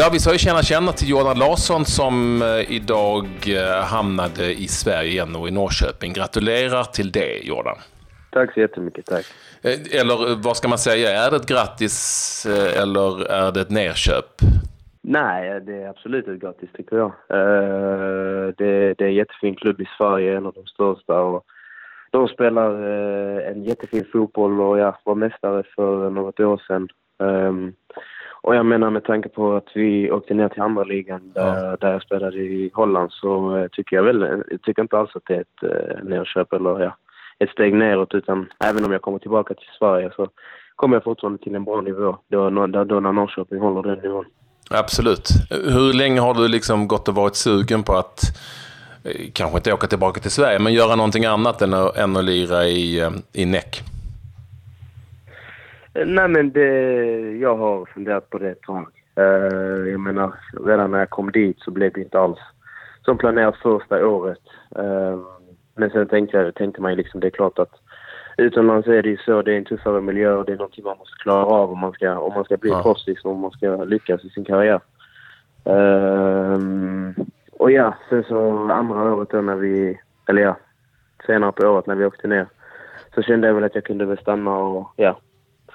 Ja, vi sa ju tjena tjena till Jordan Larsson som eh, idag eh, hamnade i Sverige igen och i Norrköping. Gratulerar till det, Jordan. Tack så jättemycket, tack. Eh, eller vad ska man säga, är det ett grattis eller är det ett nerköp? Nej, det är absolut ett grattis tycker jag. Det, det är en jättefin klubb i Sverige, en av de största. Och de spelar en jättefin fotboll och jag var mästare för något år sedan. Och jag menar med tanke på att vi åkte ner till andra ligan där, ja. där jag spelade i Holland så uh, tycker jag väl, jag tycker inte alls att det är ett uh, nerköp eller ja, ett steg neråt utan även om jag kommer tillbaka till Sverige så kommer jag fortfarande till en bra nivå då, då, då när Norrköping håller den nivån. Absolut. Hur länge har du liksom gått och varit sugen på att eh, kanske inte åka tillbaka till Sverige, men göra någonting annat än att, än att lira i, i NEC? Nej men det, jag har funderat på det ett tag. Uh, jag menar, redan när jag kom dit så blev det inte alls som planerat första året. Uh, men sen tänkte, jag, tänkte man liksom, det är klart att utomlands är det ju så, det är en tuffare miljö och det är någonting man måste klara av om man ska, om man ska bli ja. proffs liksom, om man ska lyckas i sin karriär. Uh, och ja, sen så andra året då när vi, eller ja, senare på året när vi åkte ner så kände jag väl att jag kunde väl stanna och ja,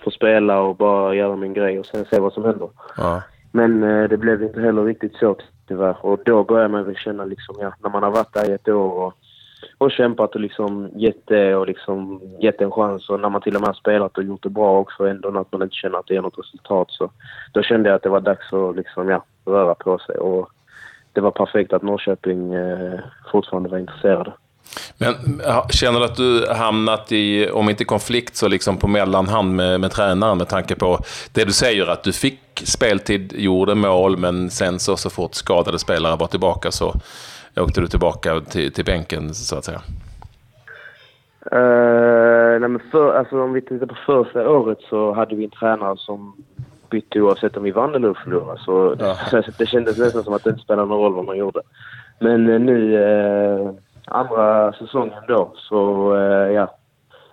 få spela och bara göra min grej och sen se vad som händer. Ja. Men eh, det blev inte heller riktigt så tyvärr. Och då börjar man väl känna liksom, ja, när man har varit där i ett år och, och kämpat och liksom gett det och liksom gett en chans och när man till och med har spelat och gjort det bra också ändå att man inte känner att det ger något resultat så då kände jag att det var dags att liksom, ja, röra på sig och det var perfekt att Norrköping eh, fortfarande var intresserade. Men känner du att du hamnat i, om inte konflikt, så liksom på mellanhand med, med tränaren med tanke på det du säger att du fick speltid, gjorde mål, men sen så, så fort skadade spelare var tillbaka så åkte du tillbaka till, till bänken så att säga? Uh, nej men för, alltså, om vi tittar på första året så hade vi en tränare som bytte oavsett om vi vann eller förlorade. Så ja. det kändes nästan som att det inte spelade någon roll vad man gjorde. Men uh, nu uh, andra säsongen då så eh, ja,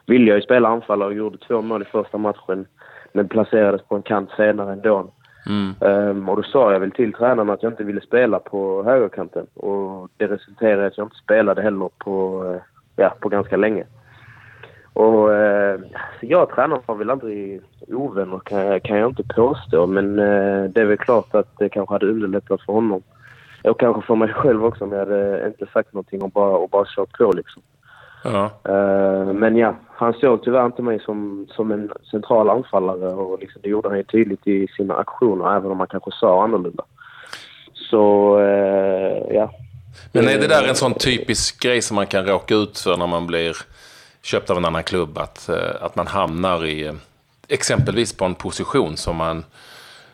ville jag ju spela anfallare och gjorde två mål i första matchen. Men placerades på en kant senare ändå. Mm. Um, och då sa jag väl till tränaren att jag inte ville spela på högerkanten. Och det resulterade i att jag inte spelade heller på, uh, ja, på ganska länge. Och uh, jag och tränaren var väl aldrig ovänner kan, kan jag inte påstå. Men uh, det är väl klart att det kanske hade underlättat för honom och kanske för mig själv också om jag hade inte sagt någonting och bara, och bara kört på liksom. Ja. Uh, men ja, han såg tyvärr inte mig som, som en central anfallare och liksom, det gjorde han ju tydligt i sina aktioner även om han kanske sa annorlunda. Så uh, ja. Men är det där en sån typisk grej som man kan råka ut för när man blir köpt av en annan klubb? Att, uh, att man hamnar i exempelvis på en position som man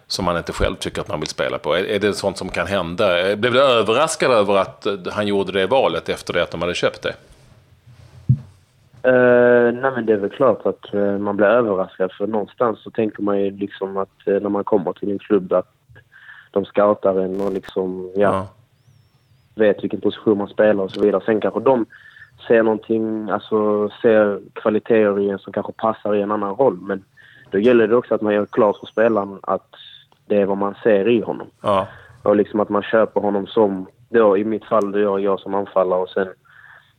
som man inte själv tycker att man vill spela på? Är, är det sånt som kan hända? Blev du överraskad över att han gjorde det valet efter det att de hade köpt det? Uh, nej men det är väl klart att uh, man blir överraskad för någonstans så tänker man ju liksom att uh, när man kommer till en klubb att de scoutar en och liksom, ja, ja, vet vilken position man spelar och så vidare. Sen kanske de ser någonting, alltså ser kvaliteter i en som kanske passar i en annan roll men då gäller det också att man gör klart för spelaren att det är vad man ser i honom. Ja. Och liksom att man köper honom som, då i mitt fall, då jag, jag som anfallare och sen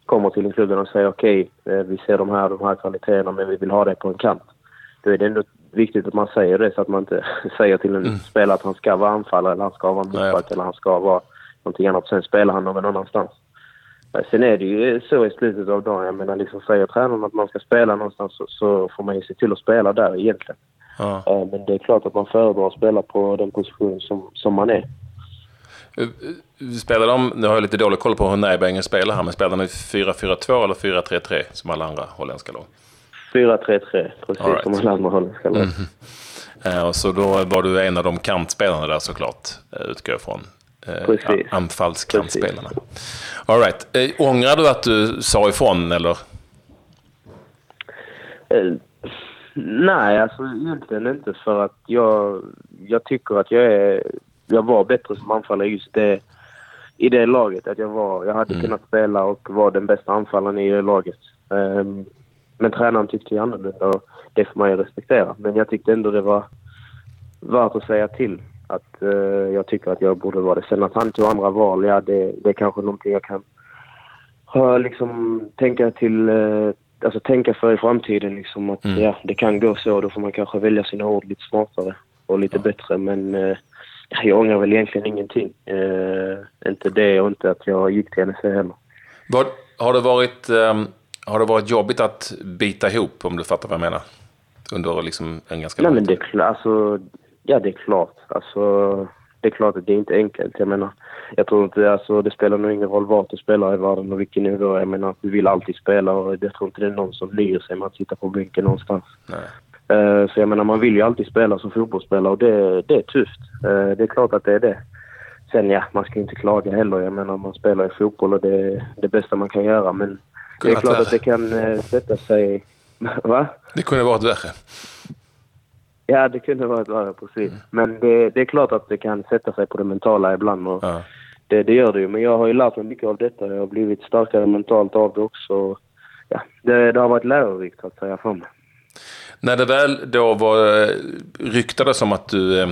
kommer till en klubb och säger okej, okay, eh, vi ser de här, de här kvaliteterna men vi vill ha det på en kant. Då är det ändå viktigt att man säger det så att man inte säger till en mm. spelare att han ska vara anfallare eller han ska vara mittback eller han ska vara någonting annat. Sen spelar han någon annanstans. Sen är det ju så i slutet av dagen. Jag menar, liksom säger tränaren att man ska spela någonstans så, så får man ju se till att spela där egentligen. Ja. Eh, men det är klart att man föredrar att spela på den position som, som man är. Eh, spelar de, nu har jag lite dålig koll på hur Nijbängen spelar här, men spelar de 4-4-2 eller 4-3-3 som alla andra holländska lag? 4-3-3, precis right. som alla andra holländska lag. Mm -hmm. så då var du en av de kantspelarna där såklart, utgår jag från. Precis. Anfallskantspelarna. All right. Ångrar du att du sa ifrån eller? Nej, alltså egentligen inte för att jag, jag tycker att jag är, jag var bättre som anfallare just det, i det laget. Att jag var, jag hade mm. kunnat spela och vara den bästa anfallaren i det laget. Um, men tränaren tyckte ju annorlunda och det får man ju respektera. Men jag tyckte ändå det var värt att säga till. Att uh, jag tycker att jag borde vara det. Sen att han tog andra val, ja det, det är kanske någonting jag kan ha, liksom, tänka till uh, alltså tänka för i framtiden liksom att mm. ja, det kan gå så. Då får man kanske välja sina ord lite smartare och lite ja. bättre. Men eh, jag ångrar väl egentligen ingenting. Eh, inte det och inte att jag gick till NEC heller. Vad, har, det varit, eh, har det varit jobbigt att bita ihop, om du fattar vad jag menar? Under liksom en ganska lång tid? Alltså, ja, det är klart. Alltså, det är klart att det är inte enkelt. Jag menar, jag tror inte, alltså det spelar nog ingen roll vart du spelar i världen och vilken nivå. Jag menar, du vill alltid spela och jag tror inte det är någon som nöjer sig med att sitta på bänken någonstans. Uh, så jag menar, man vill ju alltid spela som fotbollsspelare och det, det är tufft. Uh, det är klart att det är det. Sen ja, man ska inte klaga heller. Jag menar, man spelar i fotboll och det är det bästa man kan göra. Men det är klart att det kan uh, sätta sig... Va? Det kunde varit värre. Ja, det kunde varit värre, precis. Mm. Men det, det, är klart att det kan sätta sig på det mentala ibland. Och ja. Det, det gör det ju. Men jag har ju lärt mig mycket av detta. Jag har blivit starkare mentalt av det också. Ja, det, det har varit lärorikt, att säga, för mig. När det väl då var eh, ryktades om att du, eh,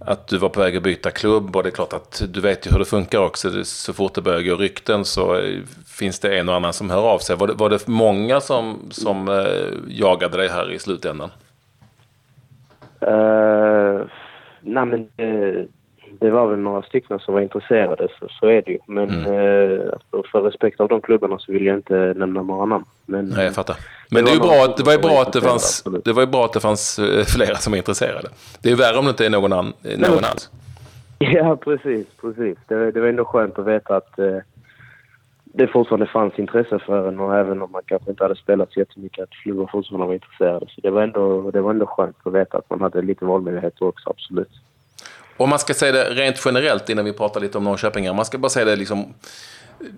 att du var på väg att byta klubb, och det är klart att du vet ju hur det funkar också. Så fort det börjar gå rykten så eh, finns det en och annan som hör av sig. Var det, var det många som, som jagade dig här i slutändan? Uh, nej men det, det, var väl några stycken som var intresserade, så, så är det ju. Men mm. uh, för respekt av de klubbarna så vill jag inte nämna några namn. Men, nej, jag fattar. Men det, det, bra att, det var ju bra att det fanns, det var ju bra att det fanns flera som var intresserade. Det är ju värre om det inte är någon, an, någon alls. Ja, precis. precis. Det, det var ändå skönt att veta att uh, det fortfarande fanns intresse för en och även om man kanske inte hade spelat så jättemycket att klubbar fortfarande var intresserade. Så det var, ändå, det var ändå skönt att veta att man hade lite valmöjligheter också, absolut. Om man ska säga det rent generellt innan vi pratar lite om Norrköping. Man ska bara säga det liksom.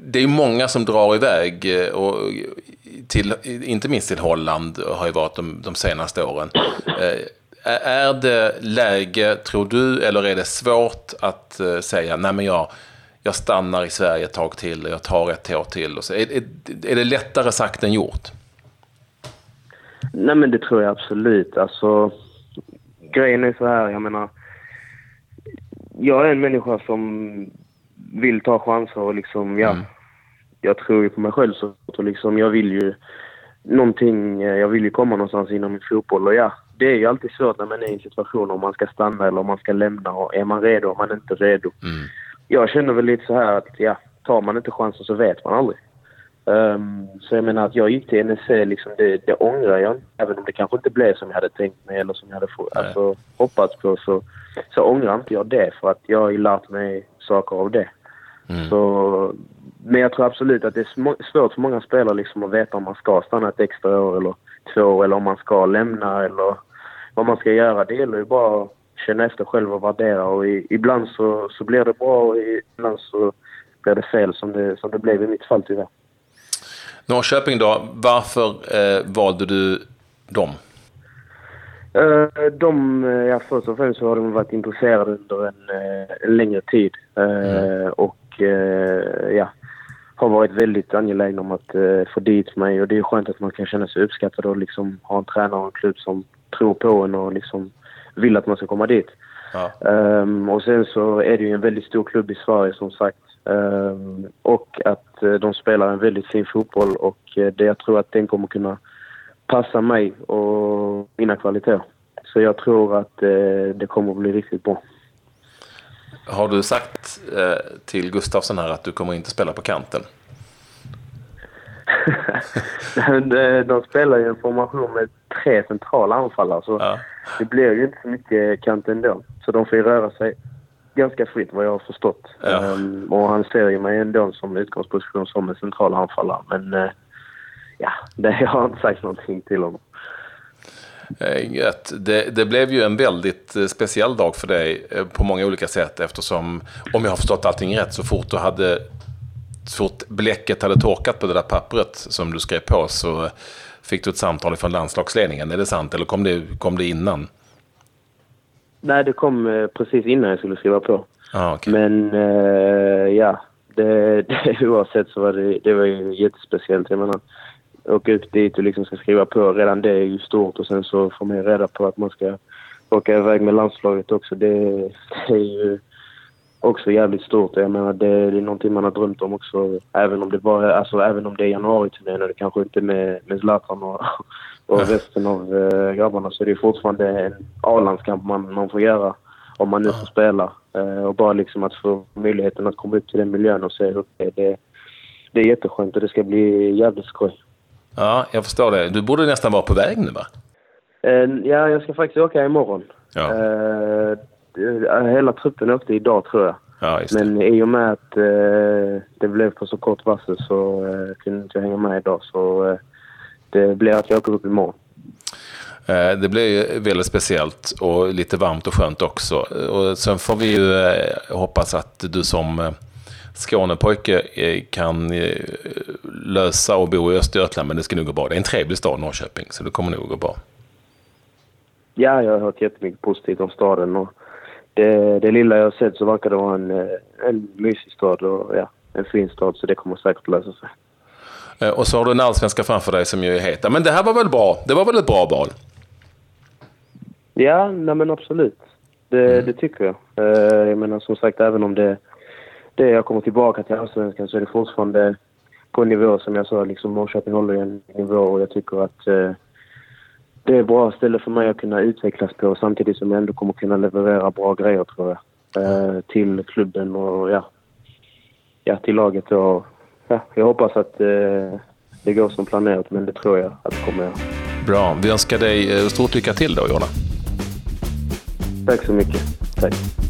Det är många som drar iväg eh, och till, inte minst till Holland har ju varit de, de senaste åren. Eh, är det läge, tror du, eller är det svårt att eh, säga nej men jag jag stannar i Sverige ett tag till, jag tar ett år till. Och så. Är, är, är det lättare sagt än gjort? Nej men det tror jag absolut. Alltså, grejen är så här, jag menar. Jag är en människa som vill ta chanser och liksom, ja. Mm. Jag tror ju på mig själv så och liksom, jag vill ju någonting, jag vill ju komma någonstans inom min fotboll och ja. Det är ju alltid svårt när man är i en situation om man ska stanna eller om man ska lämna och är man redo, om man inte är redo. Mm jag känner väl lite så här att ja, tar man inte chansen så vet man aldrig. Um, så jag menar att jag gick till NSC, liksom, det, det ångrar jag Även om det kanske inte blev som jag hade tänkt mig eller som jag hade alltså, hoppats på så, så ångrar inte jag det för att jag har ju lärt mig saker av det. Mm. Så, men jag tror absolut att det är svårt för många spelare liksom att veta om man ska stanna ett extra år eller två år eller om man ska lämna eller vad man ska göra. Det gäller ju bara känna efter själv och värdera. Och i, ibland så, så blir det bra och ibland så blir det fel som det, som det blev i mitt fall tyvärr. Norrköping då, varför eh, valde du dem? Uh, de, ja först och främst så har de varit intresserade under en, uh, en längre tid. Mm. Och ja, har varit väldigt angelägna om att få dit mig. Och det är skönt att man kan känna sig uppskattad och liksom ha en tränare och en klubb som tror på en och liksom vill att man ska komma dit. Ja. Um, och sen så är det ju en väldigt stor klubb i Sverige som sagt. Um, och att uh, de spelar en väldigt fin fotboll och uh, det, jag tror att den kommer kunna passa mig och mina kvaliteter. Så jag tror att uh, det kommer att bli riktigt bra. Har du sagt till Gustafsson här att du kommer inte spela på kanten? de spelar ju en formation med tre centrala anfallare. Så ja. det blir ju inte så mycket kant ändå. Så de får ju röra sig ganska fritt vad jag har förstått. Ja. Um, och han ser ju mig ändå som utgångsposition som en central anfallare. Men uh, ja, det jag har inte sagt någonting till honom. Det, det, blev ju en väldigt eh, speciell dag för dig eh, på många olika sätt eftersom, om jag har förstått allting rätt, så fort du hade så fort bläcket hade torkat på det där pappret som du skrev på så fick du ett samtal från landslagsledningen. Är det sant eller kom det, kom det innan? Nej, det kom eh, precis innan jag skulle skriva på. Ah, okay. Men eh, ja, det, det, oavsett så var det, det var ju jättespeciellt. Jag menar, åka ut dit och liksom ska skriva på, redan det är ju stort och sen så får man reda på att man ska åka iväg med landslaget också. Det, det är ju också jävligt stort. Jag menar, det, det är någonting man har drömt om också. Även om det, bara, alltså, även om det är januari-turnén och det kanske inte med, med Zlatan och, och resten av äh, grabbarna så är det fortfarande en A-landskamp man, man får göra om man nu får spela. Äh, och bara liksom att få möjligheten att komma ut till den miljön och se hur det är. Det, det är jätteskönt och det ska bli jävligt skoj. Ja, jag förstår det. Du borde nästan vara på väg nu va? Äh, ja, jag ska faktiskt åka imorgon. Ja. Hela truppen åkte idag tror jag. Ja, Men i och med att eh, det blev på så kort varsel så eh, kunde inte jag hänga med idag. Så eh, det blir att jag åker upp imorgon. Eh, det blir väldigt speciellt och lite varmt och skönt också. Och sen får vi ju eh, hoppas att du som eh, Skånepojke kan lösa och bo i Östergötland, men det ska nog gå bra. Det är en trevlig stad, Norrköping, så det kommer nog gå bra. Ja, jag har hört jättemycket positivt om staden och det, det lilla jag har sett så verkar det vara en, en mysig stad och ja, en fin stad, så det kommer säkert lösa sig. Och så har du en allsvenska framför dig som ju är heta. Men det här var väl bra? Det var väl ett bra val? Ja, nej men absolut. Det, mm. det tycker jag. Uh, jag menar som sagt, även om det, det jag kommer tillbaka till Allsvenskan så är det fortfarande på en nivå som jag sa, liksom Norrköping håller en nivå och jag tycker att det är ett bra ställe för mig att kunna utvecklas på samtidigt som jag ändå kommer kunna leverera bra grejer tror jag. Uh, till klubben och ja, ja till laget och ja, jag hoppas att det går som planerat men det tror jag att det kommer göra. Bra. Vi önskar dig stort lycka till då, Jonna. Tack så mycket. Tack.